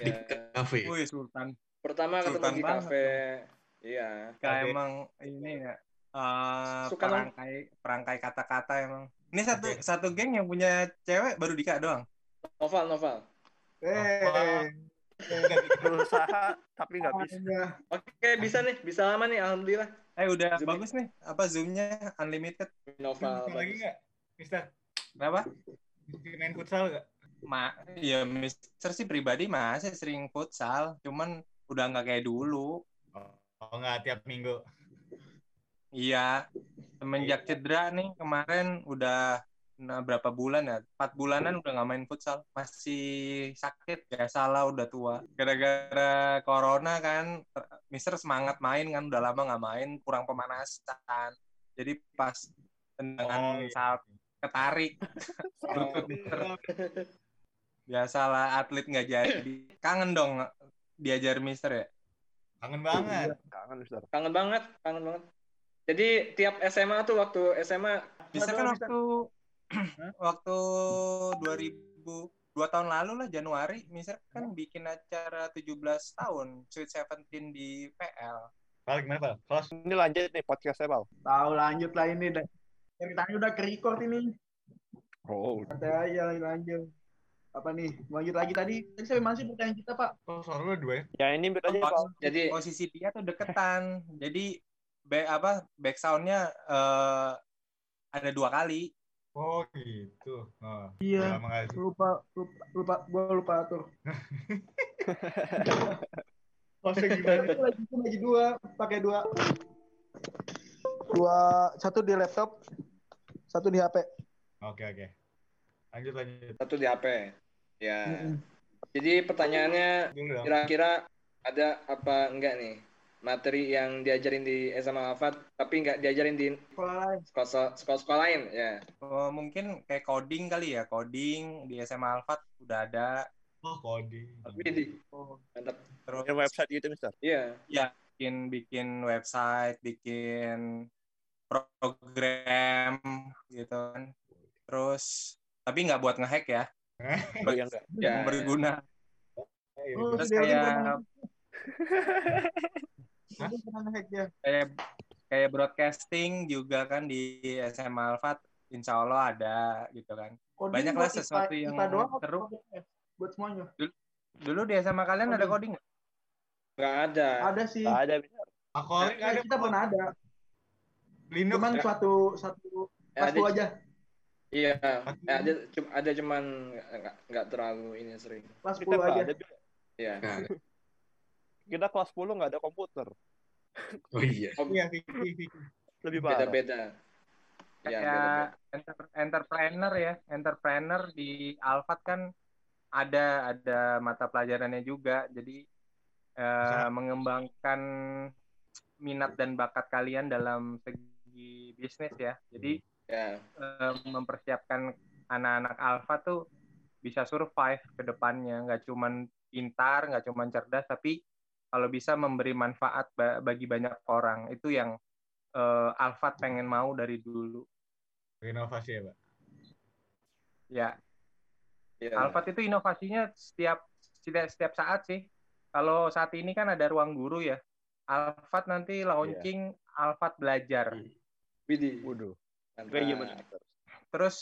di kafe. Wih, Sultan. Pertama ketemu Sultan di kafe. Iya. Kayak emang ini ya eh Suka perangkai perangkai kata-kata emang. Ini satu satu geng yang punya cewek baru Dika doang. Novel, novel. Eh, berusaha tapi nggak bisa. Oke, bisa nih. Bisa lama nih, alhamdulillah. Eh udah Zoom- bagus nih. Apa zoomnya unlimited? Novel. Lagi nggak, Mister? Bisa main futsal nggak? Ma, ya Mister sih pribadi masih sering futsal, cuman udah nggak kayak dulu. Oh nggak tiap minggu. Iya, semenjak cedera nih kemarin udah nah, berapa bulan ya? Empat bulanan udah nggak main futsal, masih sakit ya salah udah tua. Gara-gara corona kan, Mister semangat main kan udah lama nggak main, kurang pemanasan. Jadi pas tendangan Oh, iya. saat ketarik, biasalah atlet nggak jadi. Kangen dong diajar Mister ya. Kangen banget. Kangen Mister. Kangen banget, kangen banget. Jadi tiap SMA tuh waktu SMA Bisa kan waktu waktu 2000 dua tahun lalu lah Januari Mister kan bikin acara 17 tahun Sweet Seventeen di PL. Pal gimana Pal? Kelas Ini lanjut nih podcastnya, Pal. Tahu lanjut lah ini. tadi udah ke record ini. Oh, Santai aja lanjut. Apa nih? Lanjut lagi tadi. Tadi sampai mana sih pertanyaan kita, Pak? oh, lu dua ya? ya ini Pal. jadi Posisi dia tuh deketan. Jadi back apa back soundnya eh, ada dua kali. Oh gitu. Oh, Iya. Lupa, lupa, lupa, gua lupa atur. Maksudnya gimana? Lagi, lagi dua, pakai dua. Dua, satu di laptop, satu di HP. Oke oke. Lanjut lanjut. satu di HP. Ya. Mm-mm. Jadi pertanyaannya kira-kira ada apa enggak nih materi yang diajarin di SMA Alfat tapi nggak diajarin di Sekolah lain. sekolah sekolah lain ya. Oh, mungkin kayak coding kali ya, coding di SMA Alfat udah ada. Oh coding. Widih, Oh. mantap. Terus Bikin website gitu, Mister. Iya. bikin bikin website, bikin program gitu kan. Terus tapi nggak buat ngehack ya, Oh, iya enggak. Ya. yang berguna. Iya, Oh, Terus kayak kayak kayak broadcasting juga kan di SMA Alfat, insya Allah ada gitu kan. Coding Banyak lah buat IPA sesuatu yang IPA doang seru. codingnya? Buat semuanya. Dulu di SMA kalian ada coding nggak? Nggak ada. Ada sih. Nggak ada, Ya, ada. kita pernah ada. Linux Cuman ada. suatu satu Ya, pas ada, aja. Iya. Ya, ada ada cuman nggak terlalu ini sering. Kelas Kita 10 nggak aja. ada. Iya. Nah, Kita kelas 10 nggak ada komputer. oh iya. Iya, Vicky, Vicky. Lebih parah. Beda-beda. Iya, kayak beda-beda. enter- entrepreneur ya entrepreneur di Alfat kan ada ada mata pelajarannya juga jadi eh, mengembangkan minat dan bakat kalian dalam segi bisnis ya jadi Ya. eh, mempersiapkan anak-anak Alfa tuh bisa survive ke depannya nggak cuman pintar nggak cuman cerdas tapi kalau bisa memberi manfaat ba- bagi banyak orang itu yang eh, Alfat pengen mau dari dulu Inovasi ya, Pak. ya Iya. Alfat itu inovasinya setiap setiap setiap saat sih. Kalau saat ini kan ada ruang guru ya. Alfat nanti launching Alfat belajar. Widih. Waduh. Mister? Terus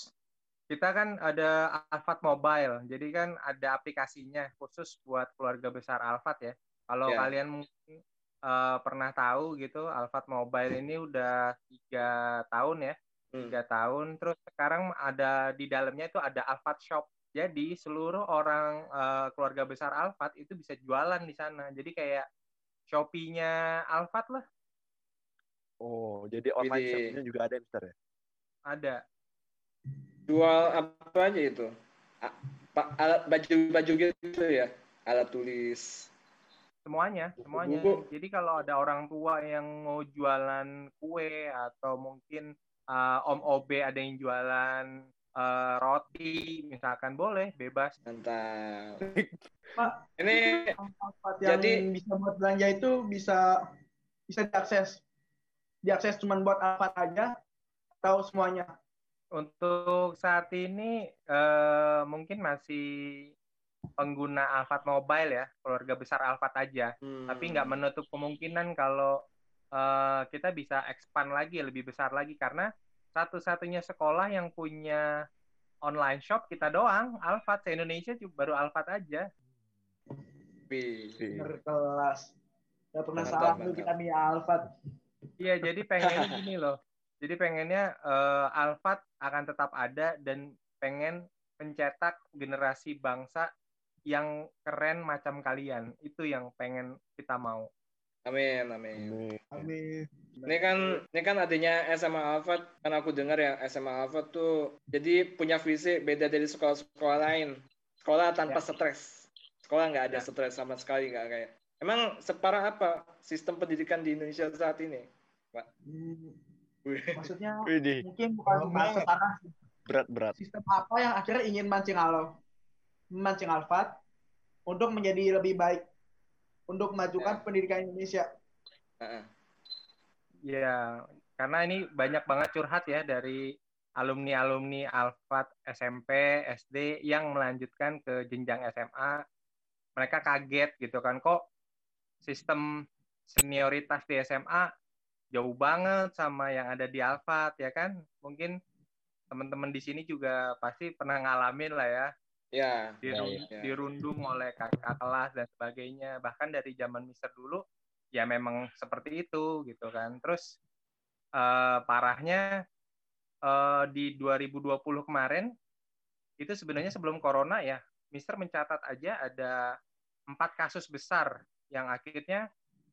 kita kan ada Alfat Mobile. Jadi kan ada aplikasinya khusus buat keluarga besar Alfat ya. Kalau Ya. kalian mungkin eh, pernah tahu gitu, Alfat Mobile ini udah tiga tahun ya. Hmm. tiga tahun. Terus sekarang ada di dalamnya itu ada Alfat Shop. Jadi seluruh orang eh, keluarga besar Alfat itu bisa jualan di sana. Jadi kayak Shopee-nya Alfat lah Oh, jadi online shopnya juga ada, Mister ya? Ada. Jual apa aja itu? Alat baju-baju gitu ya? Alat tulis. Semuanya, semuanya. Buku. Jadi kalau ada orang tua yang mau jualan kue atau mungkin eh, Om OB ada yang jualan eh, roti, misalkan boleh, bebas. Mantap. Pak. Ini Tempat yang Jadi- bisa buat belanja itu bisa bisa diakses. Diakses cuma buat apa aja atau semuanya. Untuk saat ini eh, mungkin masih pengguna Alphard Mobile ya, keluarga besar Alphard aja. Hmm. Tapi nggak menutup kemungkinan kalau eh, kita bisa expand lagi, lebih besar lagi karena satu-satunya sekolah yang punya online shop kita doang, Alphard se Indonesia cuma baru Alphard aja. Wih. Bener kelas. Gak pernah salah tuh kita nih Alfat. Iya, jadi pengennya gini loh. Jadi pengennya eh, Alphard akan tetap ada dan pengen mencetak generasi bangsa yang keren macam kalian. Itu yang pengen kita mau. Amin, amin. Amin. Amin. Ini kan ini kan adanya SMA Alfat, kan aku dengar ya SMA Alfat tuh jadi punya visi beda dari sekolah-sekolah lain. Sekolah tanpa Ya. stres. Sekolah nggak ada Ya. stres sama sekali nggak kayak. Emang separah apa sistem pendidikan di Indonesia saat ini? Hmm, Wih. Maksudnya Widih, mungkin bukan Lama. separah berat-berat. sistem apa yang akhirnya ingin mancing Alo, mancing Alfat untuk menjadi lebih baik, untuk memajukan Ya. pendidikan Indonesia. Heeh. Ya, karena ini banyak banget curhat ya dari alumni-alumni Alphard SMP, SD yang melanjutkan ke jenjang SMA. Mereka kaget gitu kan, kok sistem senioritas di SMA jauh banget sama yang ada di Alphard ya kan? Mungkin teman-teman di sini juga pasti pernah ngalamin lah ya, Ya. dirun- ya. dirundung oleh kakak kelas dan sebagainya. Bahkan dari zaman Mister dulu ya memang seperti itu gitu kan. Terus eh, parahnya eh, di 2020 kemarin itu sebenarnya sebelum corona ya, Mister mencatat aja ada empat kasus besar yang akhirnya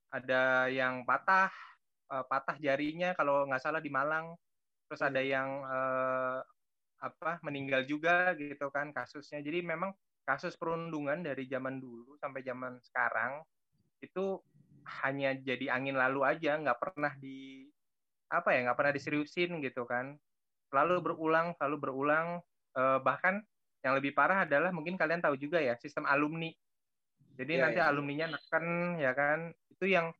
ada yang patah eh, patah jarinya kalau nggak salah di Malang. Terus ada yang eh, apa meninggal juga gitu kan kasusnya. Jadi memang kasus perundungan dari zaman dulu sampai zaman sekarang itu hanya jadi angin lalu aja, nggak pernah di apa ya, nggak pernah diseriusin gitu kan. Selalu berulang, selalu berulang. Eh, bahkan yang lebih parah adalah mungkin kalian tahu juga ya sistem alumni. Jadi Iya, nanti iya. alumninya neken ya kan. Itu yang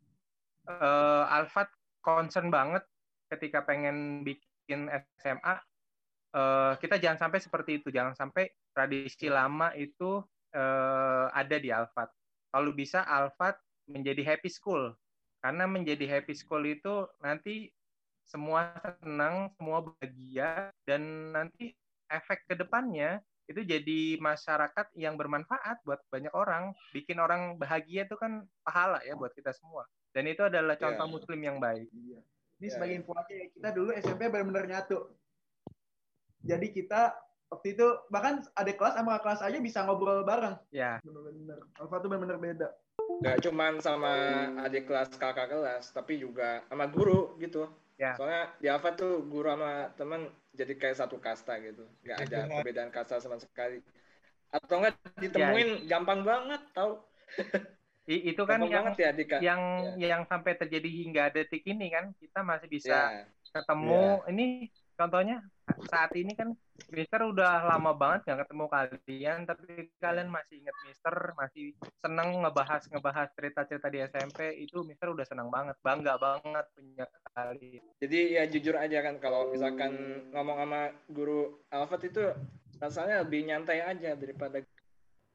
eh, Alfat concern banget ketika pengen bikin SMA eh, kita jangan sampai seperti itu, jangan sampai tradisi lama itu eh, ada di Alfat. Kalau bisa Alfat menjadi happy school, karena menjadi happy school itu nanti semua senang, semua bahagia, dan nanti efek ke depannya itu jadi masyarakat yang bermanfaat buat banyak orang, bikin orang bahagia itu kan pahala ya buat kita semua. Dan itu adalah contoh Iya. muslim yang baik. Iya. Ini Ya, sebagai ya. info aja ya, kita dulu SMP benar-benar nyatu. Jadi kita waktu itu bahkan ada kelas sama kelas aja bisa ngobrol bareng. Ya, Benar-benar. Alfa tuh benar-benar beda. Gak cuman sama adik kelas kakak kelas, tapi juga sama guru gitu. Ya. Soalnya di Alfa tuh guru sama teman jadi kayak satu kasta gitu. Gak ada perbedaan kasta sama sekali. Atau enggak ditemuin gampang banget tau. i- itu kan Gampang yang ya Dika. yang yang sampai terjadi hingga detik ini kan kita masih bisa Ya, ketemu. Ini contohnya saat ini kan Mister udah lama banget nggak ketemu kalian tapi kalian masih inget Mister masih seneng ngebahas ngebahas cerita-cerita di SMP itu Mister udah senang banget bangga banget punya kalian. Jadi ya jujur aja kan kalau misalkan ngomong sama guru Alfat itu rasanya lebih nyantai aja daripada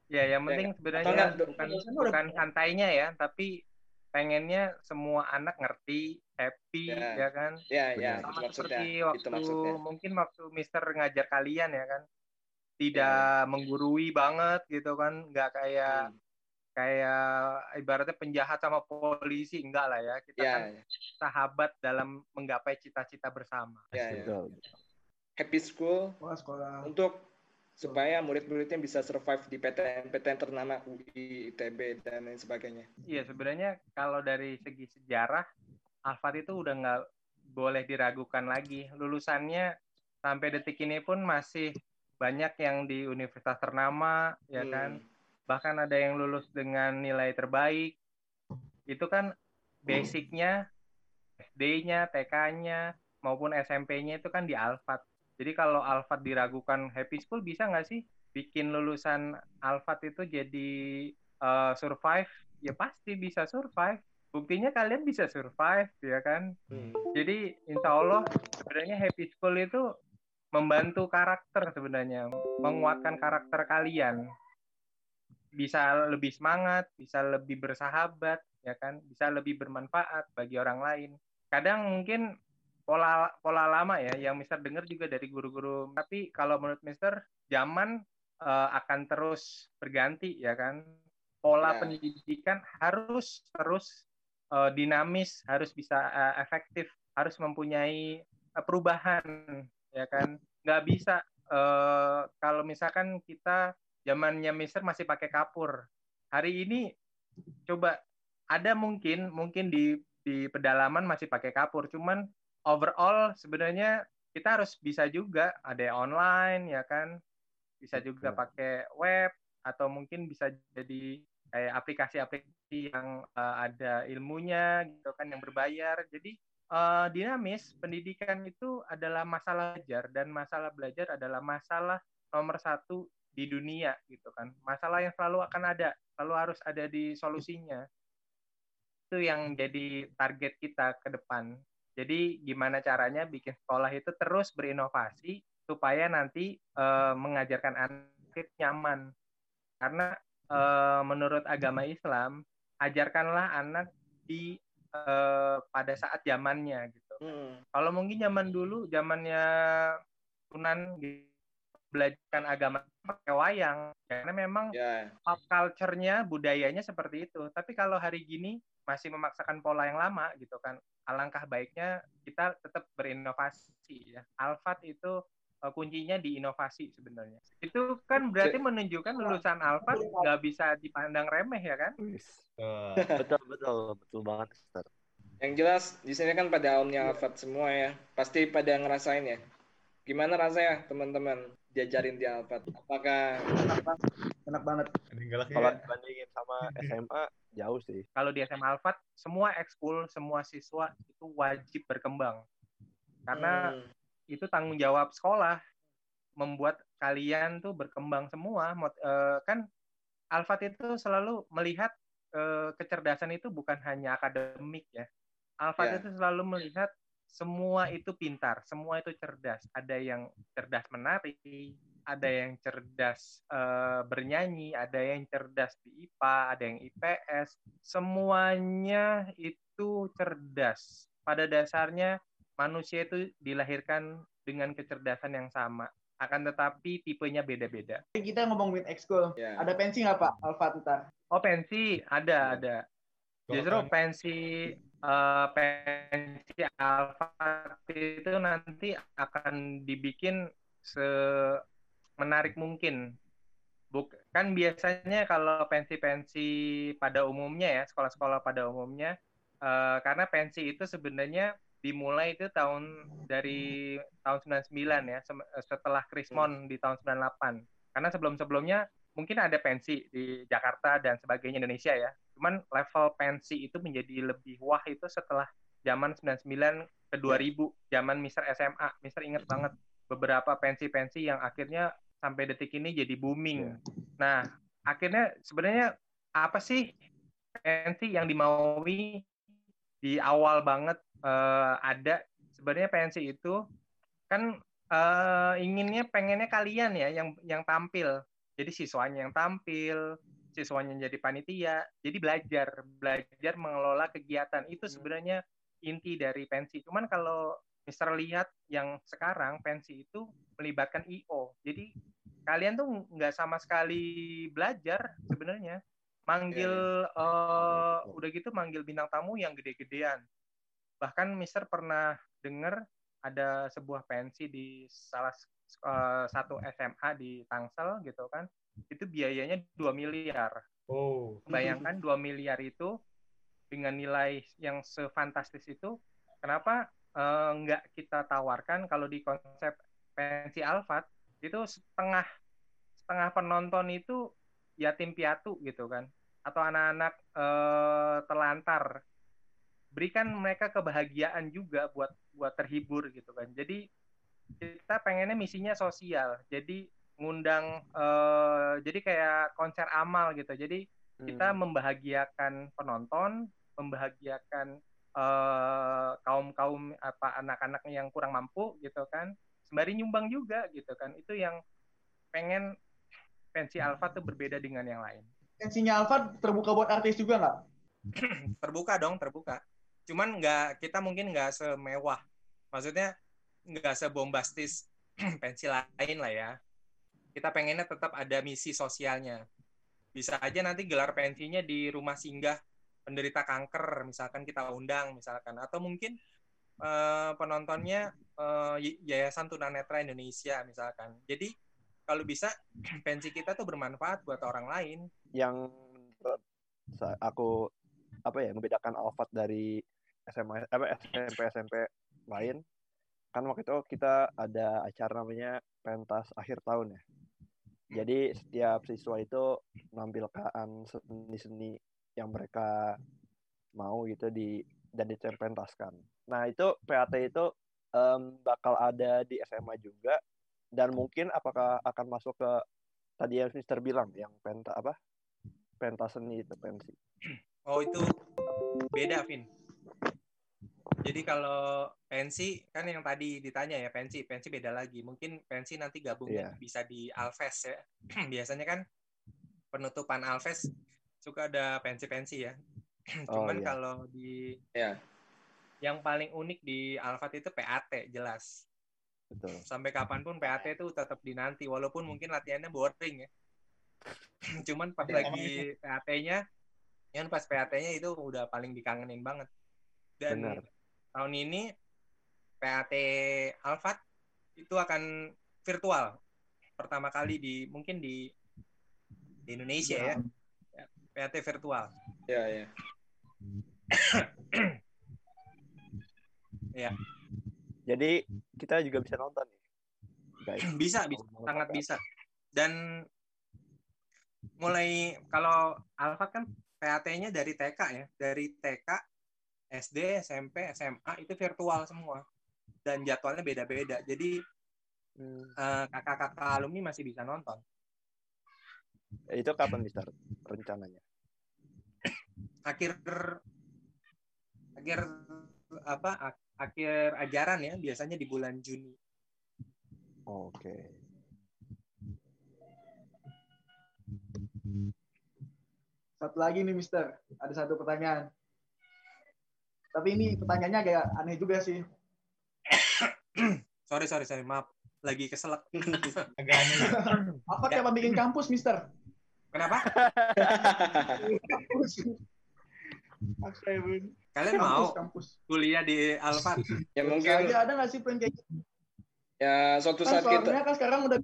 ya yang Ya, penting sebenarnya bukan bukan santainya ya tapi pengennya semua anak ngerti happy Ya. ya kan ya ya Benar. itu sama maksudnya seperti itu waktu maksudnya mungkin waktu Mister ngajar kalian ya kan tidak menggurui banget gitu kan nggak kayak Hmm. kayak ibaratnya penjahat sama polisi enggak lah ya kita ya kan sahabat dalam menggapai cita-cita bersama ya, ya. Betul. happy school sekolah. untuk supaya murid-muridnya bisa survive di PTN-PTN ternama UI, ITB dan lain sebagainya. iya sebenarnya kalau dari segi sejarah Alfat itu udah nggak boleh diragukan lagi lulusannya sampai detik ini pun masih banyak yang di universitas ternama ya Hmm. kan bahkan ada yang lulus dengan nilai terbaik itu kan basicnya SD-nya, TK-nya maupun SMP-nya itu kan di Alfat. Jadi kalau Alfat diragukan happy school bisa nggak sih bikin lulusan Alfat itu jadi eh, survive? Ya pasti bisa survive. Buktinya kalian bisa survive ya kan. Hmm. Jadi insya Allah sebenarnya happy school itu membantu karakter sebenarnya, menguatkan karakter kalian. bisa lebih semangat, bisa lebih bersahabat, ya kan, bisa lebih bermanfaat bagi orang lain. Kadang mungkin pola pola lama ya yang Mister dengar juga dari guru-guru. Tapi kalau menurut Mister zaman eh, akan terus berganti ya kan. Pola Ya. pendidikan harus terus eh, dinamis, harus bisa eh, efektif, harus mempunyai eh, perubahan ya kan. Nggak bisa eh, kalau misalkan kita zamannya Mister masih pakai kapur. Hari ini coba ada mungkin mungkin di di pedalaman masih pakai kapur, cuman overall sebenarnya kita harus bisa juga ada yang online ya kan? Bisa juga pakai web atau mungkin bisa jadi kayak aplikasi-aplikasi yang uh, ada ilmunya gitu kan yang berbayar. Jadi uh, dinamis pendidikan itu adalah masalah belajar dan masalah belajar adalah masalah nomor satu di dunia gitu kan. Masalah yang selalu akan ada selalu harus ada di solusinya. Itu yang jadi target kita ke depan jadi gimana caranya bikin sekolah itu terus berinovasi supaya nanti eh, mengajarkan anak nyaman. Karena eh, menurut agama Islam, ajarkanlah anak di eh, pada saat zamannya gitu. Hmm. Kalau mungkin zaman dulu, zamannya Sunan gitu, belajarkan agama pakai wayang karena memang Ya. pop culture-nya, budayanya seperti itu. Tapi kalau hari gini masih memaksakan pola yang lama gitu kan. Alangkah baiknya kita tetap berinovasi ya. Alfat itu eh, kuncinya di inovasi sebenarnya. Itu kan berarti menunjukkan lulusan Alfat nggak bisa dipandang remeh ya kan? Betul, betul, betul banget, Mister. Yang jelas di sini kan pada alumni Alfat semua ya. Pasti pada ngerasain ya. Gimana rasanya teman-teman diajarin di Alfat? Apakah Enak banget. Kalau ya. dibandingin sama SMA, jauh sih. Kalau di SMA Alfat semua ekskul, semua siswa itu wajib berkembang. Karena Hmm. itu tanggung jawab sekolah membuat kalian tuh berkembang semua eh, kan Alfat itu selalu melihat eh, kecerdasan itu bukan hanya akademik ya Alfat Ya. itu selalu melihat semua itu pintar semua itu cerdas ada yang cerdas menari ada yang cerdas eh, bernyanyi ada yang cerdas di IPA ada yang IPS semuanya itu cerdas pada dasarnya manusia itu dilahirkan dengan kecerdasan yang sama. Akan tetapi tipenya beda-beda. Kita ngomongin ekskul. Ya. Ada pensi nggak Pak Alfa ntar? Oh pensi ada ada. Justru pensi eh, pensi alfa itu nanti akan dibikin se menarik mungkin. Buk kan biasanya kalau pensi-pensi pada umumnya ya sekolah-sekolah pada umumnya eh, karena pensi itu sebenarnya dimulai itu tahun dari tahun 99 ya sem- setelah Krismon di tahun 98. Karena sebelum-sebelumnya mungkin ada pensi di Jakarta dan sebagainya Indonesia ya. Cuman level pensi itu menjadi lebih wah itu setelah zaman 99 ke 2000, zaman Mister SMA. Mister inget banget beberapa pensi-pensi yang akhirnya sampai detik ini jadi booming. Nah, akhirnya sebenarnya apa sih pensi yang dimaui di awal banget eh, ada? Sebenarnya pensi itu kan eh, inginnya pengennya kalian ya yang yang tampil. Jadi siswanya yang tampil siswanya jadi panitia. Jadi belajar belajar mengelola kegiatan. Itu sebenarnya inti dari pensi cuman kalau Mister lihat yang sekarang pensi itu melibatkan IO jadi kalian tuh nggak sama sekali belajar sebenarnya. Manggil eh, udah gitu manggil bintang tamu yang gede-gedean. Bahkan Mister pernah dengar ada sebuah pensi di salah eh, satu SMA di Tangsel gitu kan. Itu biayanya 2 miliar. Oh. bayangkan 2 miliar itu dengan nilai yang sefantastis itu kenapa nggak kita tawarkan kalau di konsep pensi Alfat itu setengah setengah penonton itu yatim piatu gitu kan. Atau anak-anak eh, terlantar. Berikan mereka kebahagiaan juga buat buat terhibur gitu kan. Jadi kita pengennya misinya sosial. Jadi ngundang eh, jadi kayak konser amal gitu. Jadi kita membahagiakan penonton membahagiakan eh, kaum kaum apa anak-anak yang kurang mampu gitu kan sembari nyumbang juga gitu kan. Itu yang pengen pensi alfa tuh berbeda dengan yang lain. Pensinya Alfat terbuka buat artis juga nggak? terbuka dong terbuka. Cuman nggak kita mungkin nggak semewah. Maksudnya nggak sebombastis pensi lain lah ya. Kita pengennya tetap ada misi sosialnya. Bisa aja nanti gelar pensinya di rumah singgah penderita kanker misalkan kita undang misalkan. Atau mungkin eh, penontonnya Y- Yayasan Tunanetra Indonesia misalkan. Jadi kalau bisa pensi kita tuh bermanfaat buat orang lain. Yang aku apa ya membedakan Alfat dari SMA apa SMP SMP lain kan waktu itu kita ada acara namanya pentas akhir tahun ya. Jadi setiap siswa itu menampilkan seni-seni yang mereka mau gitu di dan dipentaskan. Nah itu PAT itu em, bakal ada di SMA juga dan mungkin apakah akan masuk ke tadi yang Mister bilang yang penta apa pentas seni itu pensi. Oh itu beda, Vin. Jadi kalau pensi kan yang tadi ditanya ya pensi, pensi beda lagi. Mungkin pensi nanti gabungnya Iya. bisa di Alves ya. Biasanya kan penutupan Alves suka ada pensi-pensi ya. Oh, Cuman iya. kalau di Ya. yang paling unik di Alfat itu PAT jelas. Betul. Sampai kapan pun PAT itu tetap dinanti walaupun mungkin latihannya boring ya. Cuman pas Ya, lagi PAT-nya kan pas PAT-nya itu udah paling dikangenin banget. Dan Benar. tahun ini PAT Alfat itu akan virtual pertama kali di mungkin di di Indonesia ya PAT virtual. Ya, ya. Jadi kita juga bisa nonton nih. Guys. bisa bisa. Sangat bisa. Dan mulai kalau Alfat kan PAT-nya dari TK ya. Dari TK SD SMP SMA itu virtual semua. Dan jadwalnya beda-beda. Jadi Hmm, eh, kakak-kakak alumni masih bisa nonton. Itu kapan Mister rencananya? Akhir akhir apa ak- akhir ajaran ya biasanya di bulan Juni Oke. Satu lagi nih, Mister. Ada satu pertanyaan. Tapi ini pertanyaannya agak aneh juga sih. sorry sorry sorry maaf lagi keselak Agak aneh. Apa Ya. bikin kampus, Mister? kenapa kalian kampus, mau kampus. kuliah di Alfat ya mungkin Kayaknya ada nggak sih plan kayak gitu? ya suatu Kan saat kita soalnya kan sekarang udah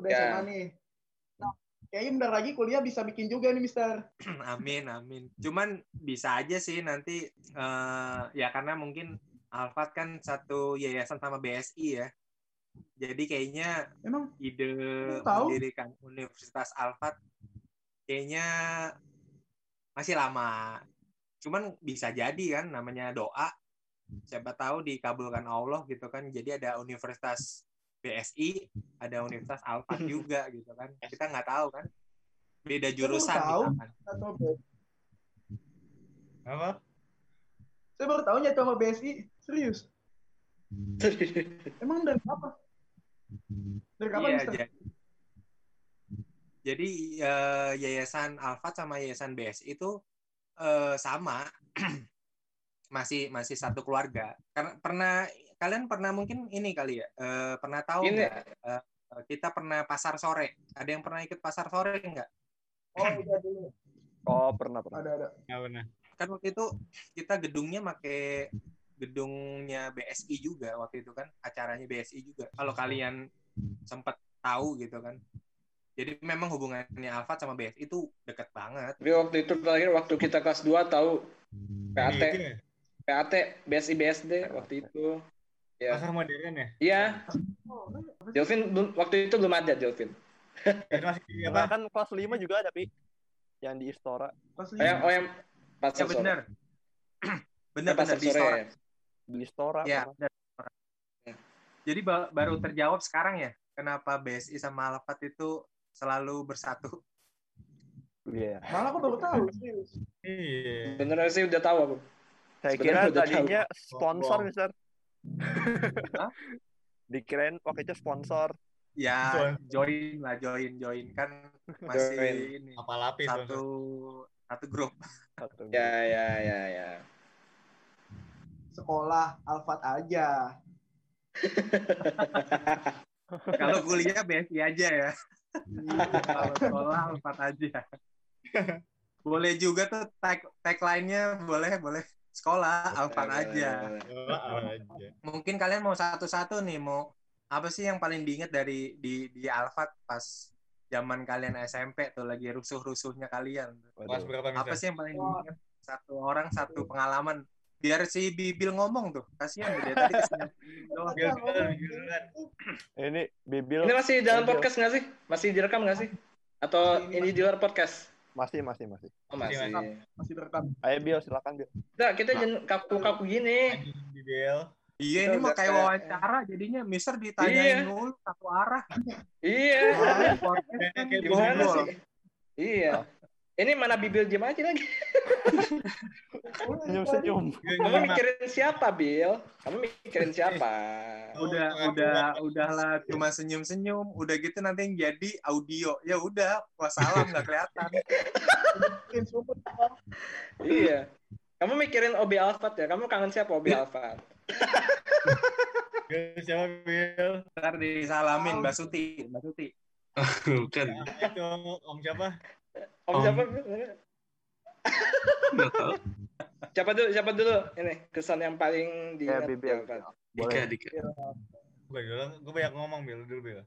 udah Ya. SMA nih. Nah, kayaknya bentar lagi kuliah bisa bikin juga nih, Mister. Amin, amin. Cuman bisa aja sih nanti eh, ya karena mungkin Alfat kan satu yayasan sama BSI ya. Jadi kayaknya Emang ide tahu? mendirikan Universitas Alfat kayaknya masih lama. Cuman bisa jadi kan namanya doa. Siapa tahu dikabulkan Allah gitu kan. Jadi ada Universitas BSI, ada Universitas Alfat juga gitu kan. Kita nggak tahu kan. Beda jurusan tahu. misalkan. atau Apa? saya baru tahu nyatu sama BSI. Serius. Emang dari apa? Dari kapan, Iya, Mister? jadi, jadi eh, yayasan Alfat sama yayasan BSI itu eh, sama, masih masih satu keluarga. Karena pernah kalian pernah mungkin ini kali ya, eh, pernah tahu Ini- nggak? eh, kita pernah pasar sore. Ada yang pernah ikut pasar sore nggak? Oh, iya dulu. Oh pernah pernah. Ada ada. Nggak pernah. Kan waktu itu kita gedungnya pakai gedungnya BSI juga waktu itu kan acaranya BSI juga. Kalau kalian sempat tahu gitu kan. Jadi memang hubungannya Alfat sama BSI itu deket banget. Tapi waktu itu terakhir waktu kita kelas 2 tahu PAT, Ini itu ya? PAT, BSI, BSD waktu itu. Ya. Pasar modern ya? Iya, Oh, Delvin waktu itu belum ada Delvin. Masih di Nah, apa? kan kelas 5 juga ada Pi. Yang di Istora. kelas Oh yang, oh yang Ya pasar sore. benar. benar benar di sore store. ya. Di Istora. Ya, benar. Jadi ba- baru terjawab sekarang ya kenapa BSI sama Alfat itu selalu bersatu. Iya. Malah aku baru tahu. Iya. Beneran sih udah tahu aku. Saya kira tadinya sponsor, Wow. Mister. Dikirain waktu itu sponsor. ya Join. join lah join join kan masih Join. ini Apa lapis satu satu grup Satu. Ya, ya, ya, ya. Sekolah Alfat aja. kalau kuliah BSI aja ya kalau sekolah empat aja. Boleh juga tuh tag tagline-nya boleh boleh. Sekolah Alfat aja. aja. mungkin kalian mau satu-satu nih mau apa sih yang paling diingat dari di di Alfat pas zaman kalian SMP tuh lagi rusuh-rusuhnya kalian berapa apa sih yang paling diingat? Satu orang satu pengalaman biar si Bibil ngomong tuh kasihan tuh dia tadi bil, bilan. Ini Bibil Ini masih dalam Bibil. podcast nggak sih? Masih direkam nggak sih? Atau Masih, ini di luar podcast? masih masih masih. Oh, masih. Masih, Masih terekam. Ayo Bil silakan Bil. Nah, kita jangan kaku-kaku gini. Anjing, Bil. Iya ini mah kayak wawancara jadinya Mister ditanyain Iya. mulu satu arah. Iya. Podcast kan Gimana sih? Iya. Ini mana Bibil diam aja lagi. Senyum senyum. Bil, Kamu mikirin siapa, Bil? Kamu mikirin siapa? Udah udah udahlah cuma senyum-senyum, udah gitu nanti yang jadi audio. Ya udah, wassalam nggak kelihatan. Iya. Kamu mikirin OB Alfat ya? Kamu kangen siapa OB Alfat? Bil, siapa Bil? Ntar disalamin Mbak Suti, Mbak Suti. Bukan. Itu Om siapa? Om Om. siapa? Siapa dulu? Siapa dulu? Ini kesan yang paling di Alfat. Dika. Dika. Gue dulu, gue banyak ngomong Bil, dulu Bil.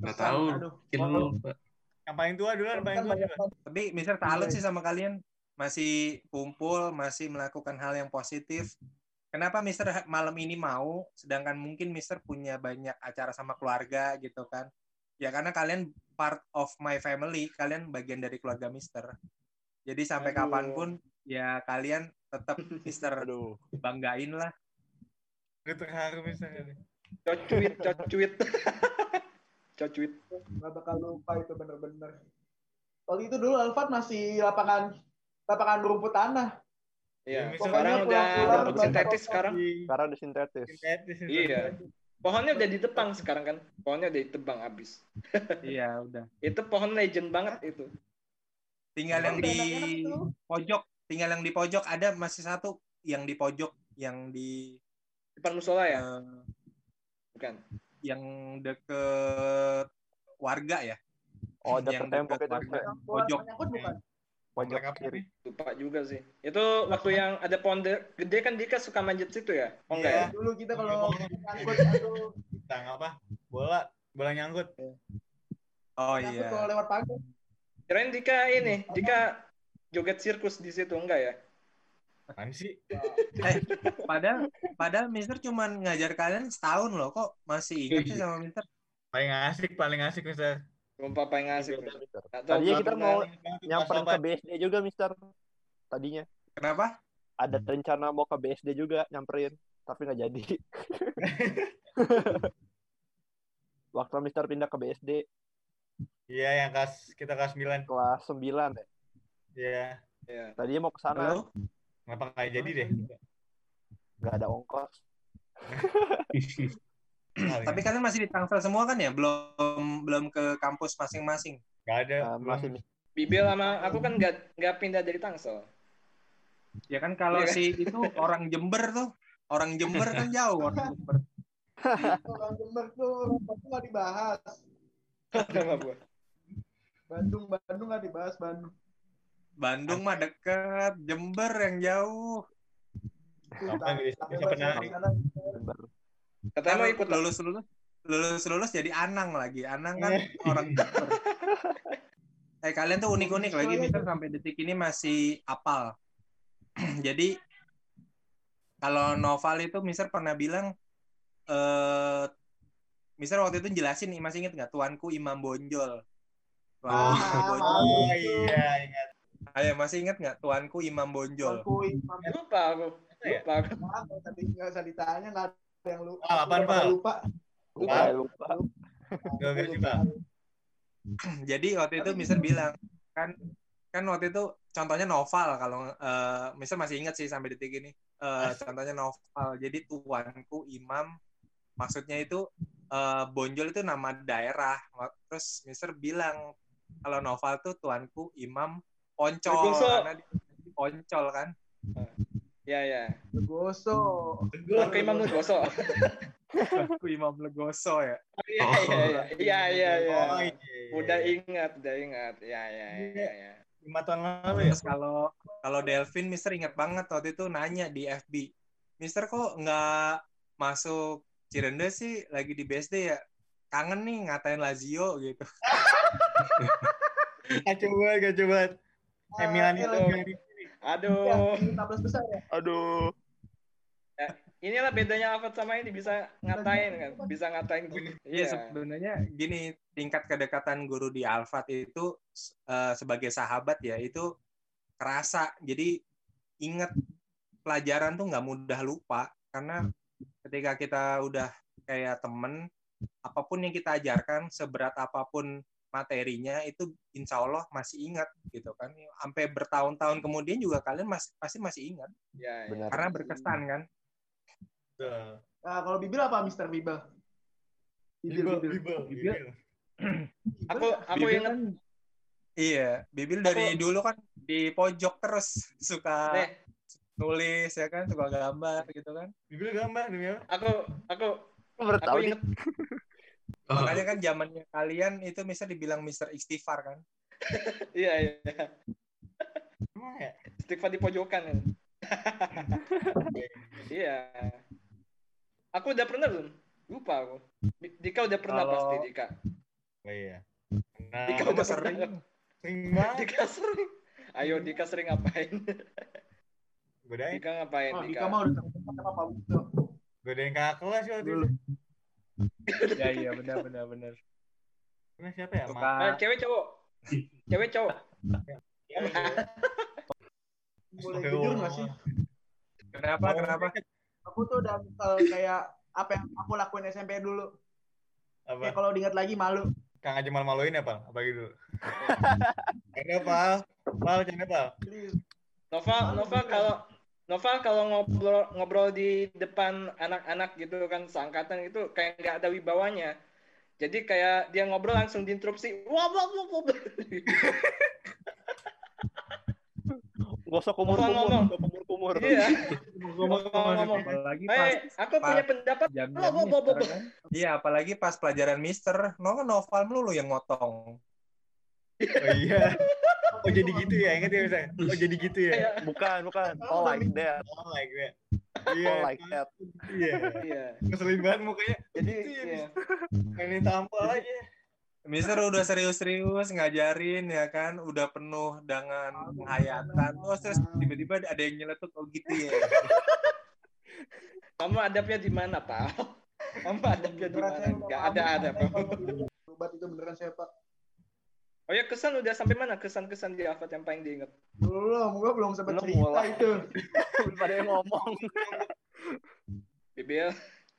Nggak tahu. Yang paling tua dulu, yang paling tua dulu. Tapi Mister salut sih sama kalian. Masih kumpul, masih melakukan hal yang positif. Kenapa Mister malam ini mau, sedangkan mungkin Mister punya banyak acara sama keluarga gitu kan? Ya karena kalian part of my family, kalian bagian dari keluarga Mister. Jadi sampai Aduh. kapan pun ya kalian tetap Mister Aduh. banggain lah. Gue terharu misalnya. Cocuit, cocuit. cocuit. Gak bakal lupa itu bener-bener. Waktu itu dulu Alfat masih lapangan lapangan rumput tanah. Iya. Sekarang udah rumput sintetis sekarang. Sekarang udah sintetis. Sintetis. Iya. Pohonnya udah ditebang sekarang kan. Pohonnya udah ditebang abis. Iya, udah. Itu pohon legend banget itu. Tinggal yang di itu. pojok, tinggal yang di pojok ada masih satu yang di pojok yang di Depan musola ya? eh, Bukan. yang deket warga ya. Oh, Yang deket tembok itu. warga. Yang Pojok. bukan? Pojok apa kiri. Lupa juga sih. Itu waktu yang ada pohon de- gede kan Dika suka manjat situ ya? Oh enggak Iya. ya? Dulu kita kalau nyangkut aduh Tang apa? Bola, bola nyangkut. Oh nyangkut iya. kalau lewat pagar. Kirain Dika ini, Dika joget sirkus di situ enggak ya? Apaan sih? Eh, padahal padahal Mister cuman ngajar kalian setahun loh, kok masih ingat sih sama Mister? Paling asik, paling asik misalnya. Sumpah paling asik. Beda, Mister. Nggak tahu Tadinya kita pernah. mau nyamperin ke BSD juga, Mister. Tadinya Kenapa? ada rencana mau ke BSD juga nyamperin, tapi nggak jadi. Waktu Mister pindah ke BSD Iya, yang kelas kita kelas 9. kelas 9 ya. Iya. Iya. Tadinya mau ke sana? Kenapa nggak jadi deh? nggak ada ongkos. Tapi kalian masih di Tangsel semua kan ya? Belum belum ke kampus masing-masing. Nggak ada. Eh, masih Bibil sama aku kan nggak nggak pindah dari Tangsel. Ya kan kalau Iya kan? si itu orang Jember tuh, orang Jember kan jauh orang Jember. Orang Jember tuh Bandung nggak dibahas. Bandung Bandung nggak dibahas Bandung. Bandung mah deket, Jember yang jauh. Apa yang bisa- Tapi Katanya mau ikut lulus lulus lulus lulus jadi Anang lagi. Anang kan orang Jember. Eh kalian tuh unik-unik lagi Mister sampai detik ini masih apal. jadi kalau novel itu Mister pernah bilang eh Mister waktu itu jelasin nih masih inget nggak tuanku Imam Bonjol. Tuanku Imam Ah, Bonjol. Oh iya, ingat. Ayo masih inget nggak tuanku Imam Bonjol? Aku Imam Lupa aku. ya? Lupa aku. Nggak usah di- nggak usah ditanya nggak yang lupa. Ah, apaan, Pak? Lupa. Lupa, lupa. Gak Pak. Jadi waktu itu Mister bilang kan kan waktu itu contohnya novel kalau eh, Mister masih ingat sih sampai detik ini. Eh, contohnya novel. Jadi tuanku Imam maksudnya itu eh, Bonjol itu nama daerah. Terus Mister bilang kalau Noval tuh tuanku Imam Poncol Legoso. karena dia Poncol kan. Ya ya. Legoso. Tuanku Imam Legoso. Tuanku Imam Legoso ya. Iya iya iya. Iya iya iya. Oh, iya. Udah ingat, udah ingat. Ya ya ya ya. lima tahun lalu ya. Kalau kalau Delvin Mister ingat banget waktu itu nanya di FB. Mister kok nggak masuk Cirende sih lagi di BSD ya? Kangen nih ngatain Lazio gitu. Kacau banget, kacau banget. Eh, Milan itu Aduh. 15 besar ya. Aduh. Inilah bedanya Alfred sama ini bisa ngatain kan, bisa ngatain guru. Iya sebenarnya gini tingkat kedekatan guru di Alfat itu eh, sebagai sahabat ya itu kerasa. Jadi inget pelajaran tuh nggak mudah lupa karena ketika kita udah kayak temen apa pun yang kita ajarkan seberat apa pun materinya itu insya Allah masih ingat gitu kan sampai bertahun-tahun kemudian juga kalian masih pasti masih ingat Ya, ya. Benar. karena berkesan kan Betul. Nah, kalau Bibil apa Mister Bibil? Bibil, Bibel, Bibil. bibel, Bibel. bibel. Aku aku Bibil ingat kan iya Bibil dari Aku- dulu kan di pojok terus suka nih, nulis ya kan suka gambar gitu kan Bibel gambar demi apa? aku aku aku nih. ingat Oh, makanya kan zamannya kalian itu bisa dibilang Mister Istighfar kan iya iya. Emang ya? Istighfar di pojokan kan. Iya. Aku udah pernah belum? Lupa aku. Di- Dika udah pernah Kalau- pasti Dika. Oh iya. Nah, Dika udah sering. pernah. sering banget. Dika sering. Ayo Dika sering ngapain? Godain, Dika ngapain Oh, Dika? Dika mah udah sama sama Pak Busto. godain kakak kelas waktu itu. Ya iya benar benar benar Nah, siapa ya? suka Ma- Ah, cewek cowok. Cewek cowok. Ya, Boleh jujur nggak sih? kenapa kenapa Aku tuh udah misal kayak apa yang aku lakuin SMP dulu. Apa? Kayak kalau diingat lagi malu. Kang aja malu-maluin ya, Pal? Apa gitu? Canda, Pal. Pal. Please. Nova, Nova kalau Nova kalau ngobrol ngobrol di depan anak-anak gitu kan seangkatan itu kayak nggak ada wibawanya. Jadi kayak dia ngobrol langsung diinterupsi. Wah, wah, wah, wah. Gosok kumur-kumur, Ngomong-ngomong. gosok kumur-kumur. Iya. ngomong apalagi pas Eh, aku punya pendapat. jam-jam Wah, wah, wah, mister wah. kan iya apalagi pas pelajaran mister no novel melulu yang ngotong Oh iya. Oh jadi gitu ya, ingat ya misalnya. Oh jadi gitu ya. Kayak Bukan, bukan. Oh like that. Oh like that. Iya. Oh like that. Iya. iya. Ngeselin banget mukanya. Jadi Gitu ya, iya. Pengen tampal aja. Mister udah serius-serius ngajarin ya kan, udah penuh dengan penghayatan. Oh, terus tiba-tiba ada yang nyeletuk oh gitu ya. Kamu adabnya di mana, Pak? Kamu adabnya di mana? Enggak ada kalau Obat itu beneran saya Pak. Oh ya, kesan udah sampai mana? Kesan-kesan di Alfat yang paling diingat? Belum, gua belum sempat Belum cerita mulai. itu. Belum ada yang ngomong. Bibil,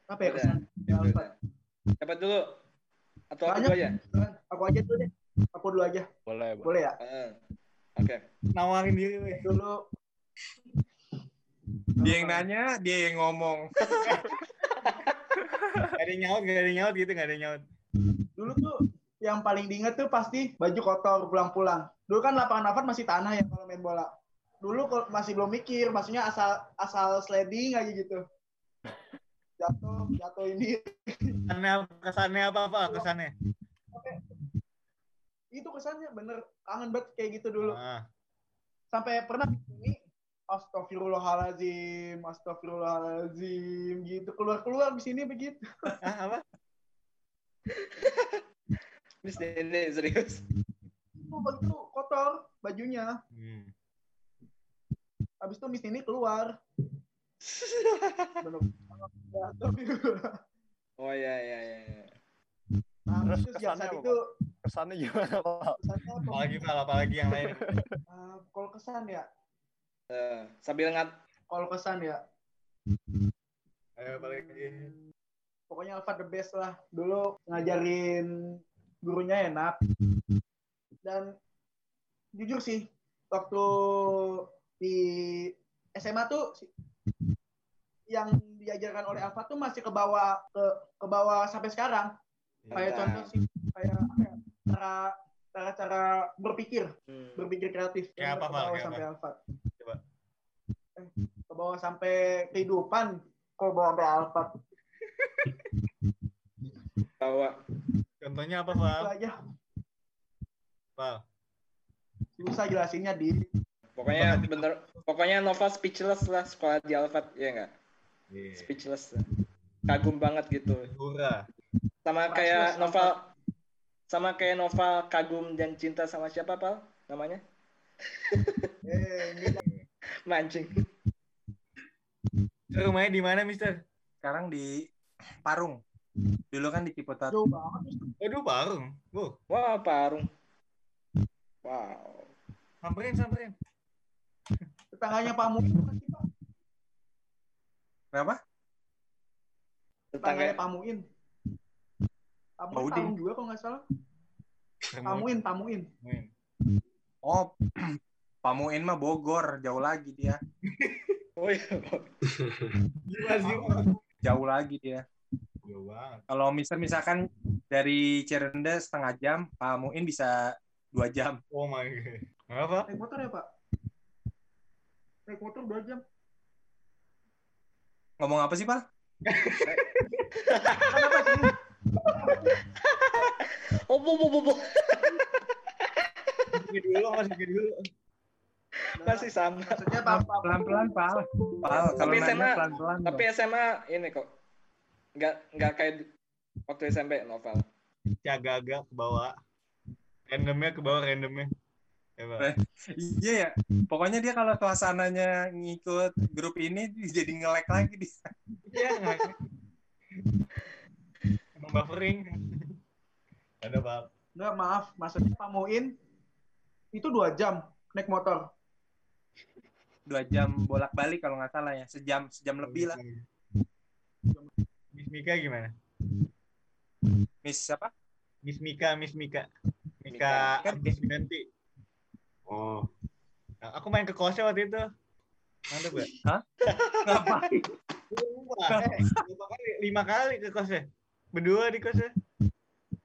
Apa ya kesan? Alfat. Siapa dulu? Atau aku Banyak. dulu aja? Aku aja dulu deh. Aku dulu aja. Boleh, boleh. Boleh ya? Heeh. Oke. Nawarin diri, weh. Dulu Dia yang nanya, dia yang ngomong. Gak ada yang nyaut, gak ada yang nyaut gitu, gak ada yang nyaut. dulu tuh yang paling diinget tuh pasti baju kotor pulang-pulang. Dulu kan lapangan Alfat masih tanah ya kalau main bola. Dulu masih belum mikir, maksudnya asal asal sliding aja gitu. Jatuh, jatuh ini. Kesannya? Kesannya apa, apa? Kesannya? Itu kesannya bener kangen banget kayak gitu dulu. Ah. Sampai pernah ini Astagfirullahalazim, Astagfirullahalazim gitu keluar-keluar di sini begitu. Ah, apa? Miss Dede, serius. Itu begitu kotor bajunya. Hmm. Habis itu Miss ini keluar. Oh ya ya ya. ya. Nah, Terus kesannya itu Kesannya gimana, Pak? kesannya apa? Apalagi, Pal, apalagi yang lain. Ah, kalau kesan ya, Eh, sambil ngat kalau kesan ya, Ayo, apalagi. pokoknya Alfa the best lah. Dulu ngajarin gurunya enak. Dan jujur sih, waktu di SMA tuh si- yang diajarkan oleh Alfa tuh masih ke bawah ke ke bawah sampai sekarang. Kayak Iya. contoh sih kayak ya, cara cara cara berpikir Hmm. berpikir kreatif Kayak apa, ke bawah Kayak sampai Alfa. Coba. Eh, ke bawah sampai kehidupan ke bawah sampai Alfa. Bawa. Contohnya apa, Itu Val? aja Val. susah jelasinnya di Pokoknya bener. Pokoknya Nova speechless lah sekolah di Alfat, ya nggak? Iya. Speechless. lah. Kagum banget gitu. Hura. Sama kayak novel sama kayak novel kagum dan cinta sama siapa pal namanya eh mancing Rumahnya di mana, Mister? Sekarang di Parung. Dulu kan di Ciputat. jauh banget Aduh, Parung. Bu, wah parung wow samperin, samperin. tetangganya Pak Pak? Kenapa? tetangganya tetangga Pak Muin Pak Muin. Parung juga kalau nggak salah Pak Muin Pak Muin Muin. Oh, Pamuin mah Bogor, jauh lagi dia. oh iya. Jauh lagi dia. Banget. Kalau misal misalkan dari Cirende setengah jam, Pamuin bisa dua jam. Oh my god. Kenapa? naik motor ya Pak naik motor dua jam Ngomong apa sih, Pak? kenapa sih oh bu bu bu bu Sakit dulu, masih dulu. masih sama maksudnya Pak Pak Pelan-pelan, Pak. Pak, kalau SMA pelan-pelan. tapi SMA ini kok nggak nggak kayak waktu SMP novel Agak-agak ke bawah. Randomnya ke bawah, randomnya. Ya, Pak. Iya ya. Pokoknya dia kalau suasananya ngikut grup ini jadi nge-lag lagi dia. Iya, nggak. Emang buffering. Ada, Pak. Enggak, maaf. Maksudnya Pak Muin itu dua jam naik motor. Dua jam bolak-balik kalau nggak salah ya. Sejam, sejam lebih lah. Miss Mika gimana? Miss siapa? Miss Mika, Miss Mika. Mika. Mika Winanti. Oh, Nah, Aku main ke kosnya waktu itu. Mantap gak? Ngapain? Sumpah, eh, lima kali, lima kali ke kosnya. Berdua di kosnya.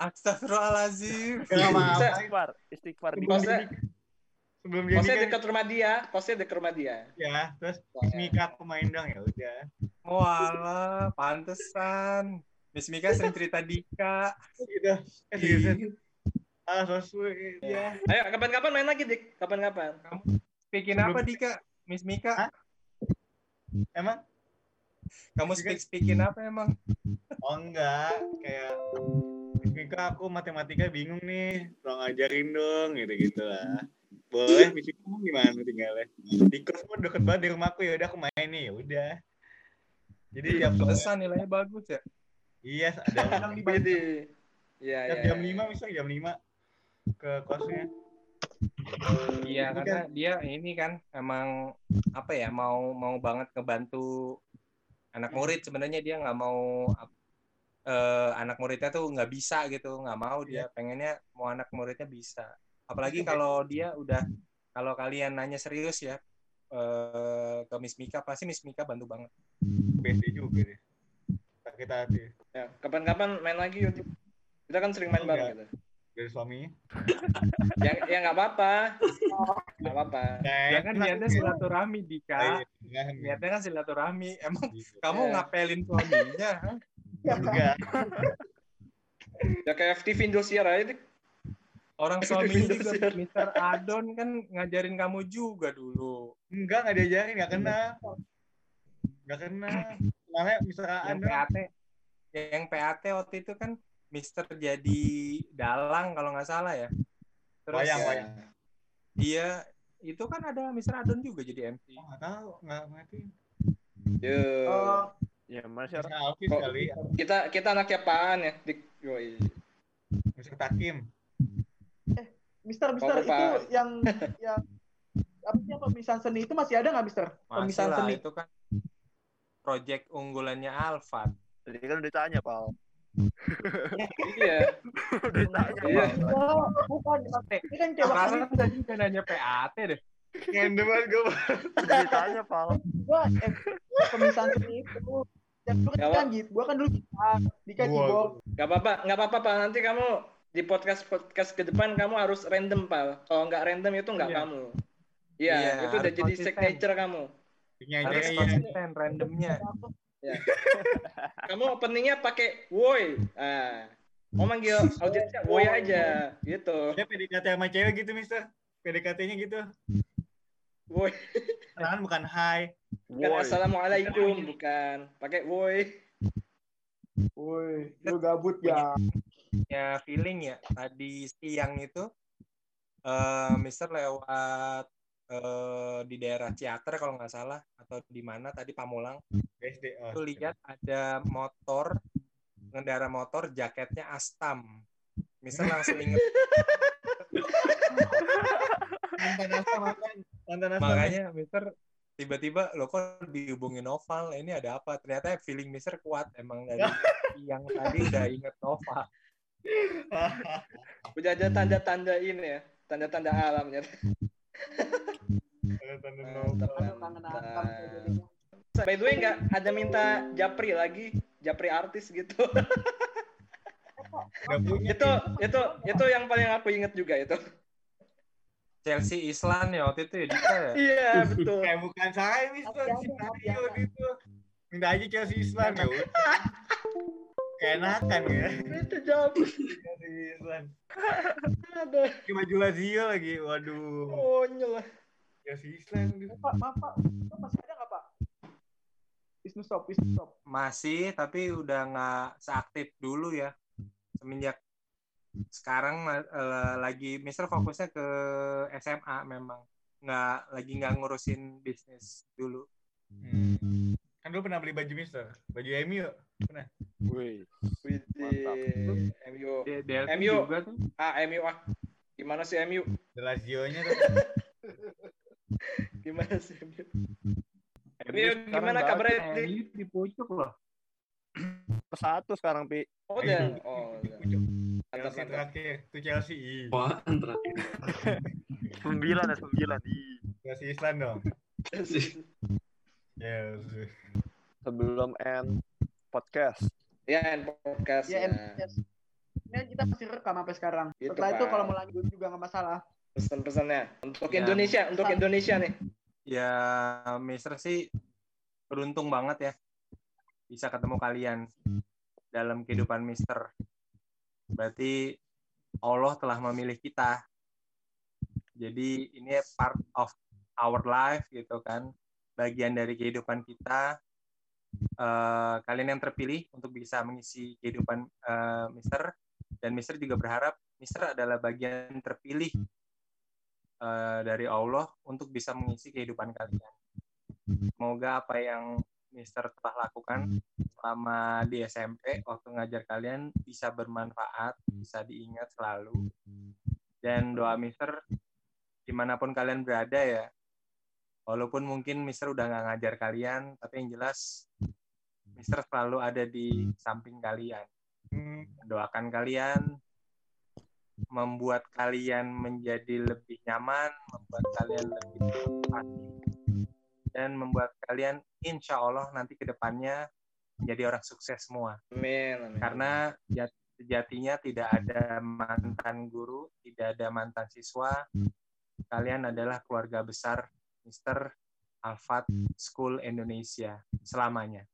Astagfirullahaladzim. Gak apa-apa. Istighfar, istighfar di kosnya Sebelum dia kosnya dekat rumah dia kosnya dekat rumah dia ya. Terus Miss Mika aku main dong ya udah. Walah, pantesan. Miss Mika sering cerita Dika. Gitu. Seriusan. Ah, so sweet. Ya. ayo kapan-kapan main lagi dik kapan-kapan Bikin apa Dika? Miss Mika? Hah? Emang? Kamu speak-speakin apa emang? Oh enggak, kayak Miss Mika aku matematika bingung nih, tolong ajarin dong gitu-gitu lah. Boleh, Miss Mika kamu gimana tinggalnya? Di kos pun deket banget di rumahku ya udah aku main nih, ya udah. Jadi sore, Pantesan nilainya bagus ya. iya ada Yang di Bandung. jadi ya tiap ya jam 5 misalnya jam 5 ke kosnya. Iya, Ini karena dia ini kan emang apa ya mau mau banget ngebantu anak murid. Sebenarnya dia nggak mau eh, anak muridnya tuh nggak bisa gitu nggak mau dia. Pengennya mau anak muridnya bisa. Apalagi kalau dia udah kalau kalian nanya serius ya eh, ke Miss Mika pasti Miss Mika bantu banget BSD juga deh. Sakit hati. ya kapan-kapan main lagi yuk Dik. kita kan sering main bareng gitu Dari suaminya. ya ya nggak apa-apa nggak apa-apa ya kan niatnya silaturahmi Dika iya. niatnya kan silaturahmi emang Gitu. kamu Iya. ngapelin suaminya ha? Enggak. ya kayak FTV Indosiar aja dik orang suaminya juga. Mr. Adon kan ngajarin kamu juga dulu Enggak, enggak diajarin, enggak kenal. Enggak kenal. Malah misalnya yang ada PAT yang PAT waktu itu kan Mister jadi dalang kalau nggak salah ya terus Wayang, Ya. wayang. iya itu kan ada Mister Adon juga jadi MC Oh, enggak tahu, enggak ngerti. Yo. Eh, Ya, Mas kali, kita kita anaknya apaan ya dik Yoi. Mister Takim. Mister, Mister Oh, itu Pak. yang yang apa sih pemisahan seni itu masih ada nggak Mister? masih Pemisahan lah seni. itu kan project unggulannya Alfat Tadi kan udah ditanya, Pal. iya udah ditanya, Iya. Oh, bukan. Ini kan coba kali tadi udah nanya PAT deh banget gue. Udah ditanya, Pal. gua eh, pemisahan seni itu Yang dulu kan canggih. Gua kan dulu gitar, Dika keyboard. Gak apa-apa, gak apa-apa, Pak. Nanti kamu di podcast podcast ke depan kamu harus random, Pak. Kalau nggak random itu nggak Iya. kamu. Iya, Iya, itu udah jadi konsisten. signature kamu. Aja Harus ya. konsisten randomnya. Kamu openingnya pakai woi. Ah. Mau manggil audiensnya woi aja, gitu. Dia PDKT sama cewek gitu, Mister. PDKT-nya gitu. Woi, Kenalan bukan hai. bukan assalamualaikum, bukan. Pakai woi. Woi, lu gabut ya. Ya feeling ya. Tadi siang itu eh Mister lewat eh, di daerah Ciater kalau nggak salah atau di mana tadi Pamulang SD. Oh, itu lihat ada motor pengendara motor jaketnya Astam. Mister langsung inget mantan mantan. Makanya Mister tiba-tiba lo kok dihubungin Noval ini ada apa ternyata feeling Mister kuat emang dari yang tadi udah inget Nova Udah ada tanda-tanda ini ya, tanda-tanda alam ya. Akan kayak jadinya. By the way, nggak ada minta Japri lagi, Japri artis gitu. Punya. itu itu itu yang paling aku inget juga itu. Chelsea Islan ya waktu itu ya Dika ya Iya betul. Kayak bukan saya, Mario hati-hati. gitu. Minta aja Chelsea Islam ya. Keenakan ya. Itu Islam. Ada Pakai baju Lazio lagi. Waduh. konyol lah. Chelsea Islam. gitu. Pak, maaf Pak. Masih ada nggak Pak? Wisnu stop, Wisnu stop. masih tapi udah nggak seaktif dulu ya semenjak sekarang eh, lagi Mister fokusnya ke SMA memang nggak lagi nggak ngurusin bisnis dulu Hmm. Kan dulu pernah beli baju Mister. Baju MU. Wih. Widih. MU. MU. juga tuh Ah, MU ah. Gimana sih MU? Lazio-nya tuh. Gimana sih MU? MU gimana kabarnya, MU di pucuk loh Persatu sekarang, Pi. Oh, udah. Oh, udah. Mantap, Chelsea terakhir. Itu Chelsea. Apaan terakhir? Sembilan ya, sembilan. Ih. Chelsea Islam dong. Sebelum end podcast. Ya, podcast Ya, ya. yes. Ini kita masih rekam sampai sekarang. Gitu, Setelah itu kalau mau lanjut juga nggak masalah. Pesan-pesannya untuk Ya. Indonesia, untuk Indonesia nih. ya Mister sih beruntung banget ya bisa ketemu kalian dalam kehidupan Mister. Berarti Allah telah memilih kita. Jadi ini part of our life gitu kan, bagian dari kehidupan kita. Eh, kalian yang terpilih untuk bisa mengisi kehidupan eh, Mister dan Mister juga berharap Mister adalah bagian terpilih eh, dari Allah untuk bisa mengisi kehidupan kalian. Semoga apa yang Mister telah lakukan selama di SMP waktu ngajar kalian bisa bermanfaat, bisa diingat selalu. Dan doa Mister di mana pun kalian berada ya, walaupun mungkin Mister udah nggak ngajar kalian, tapi yang jelas Mister selalu ada di samping kalian mendoakan kalian, membuat kalian menjadi lebih nyaman, membuat kalian lebih termotivasi, dan membuat kalian insya Allah nanti ke depannya menjadi orang sukses semua. Amin. amin. Karena jat- sejatinya tidak ada mantan guru, tidak ada mantan siswa. Kalian adalah keluarga besar Mr. Alfat School Indonesia selamanya.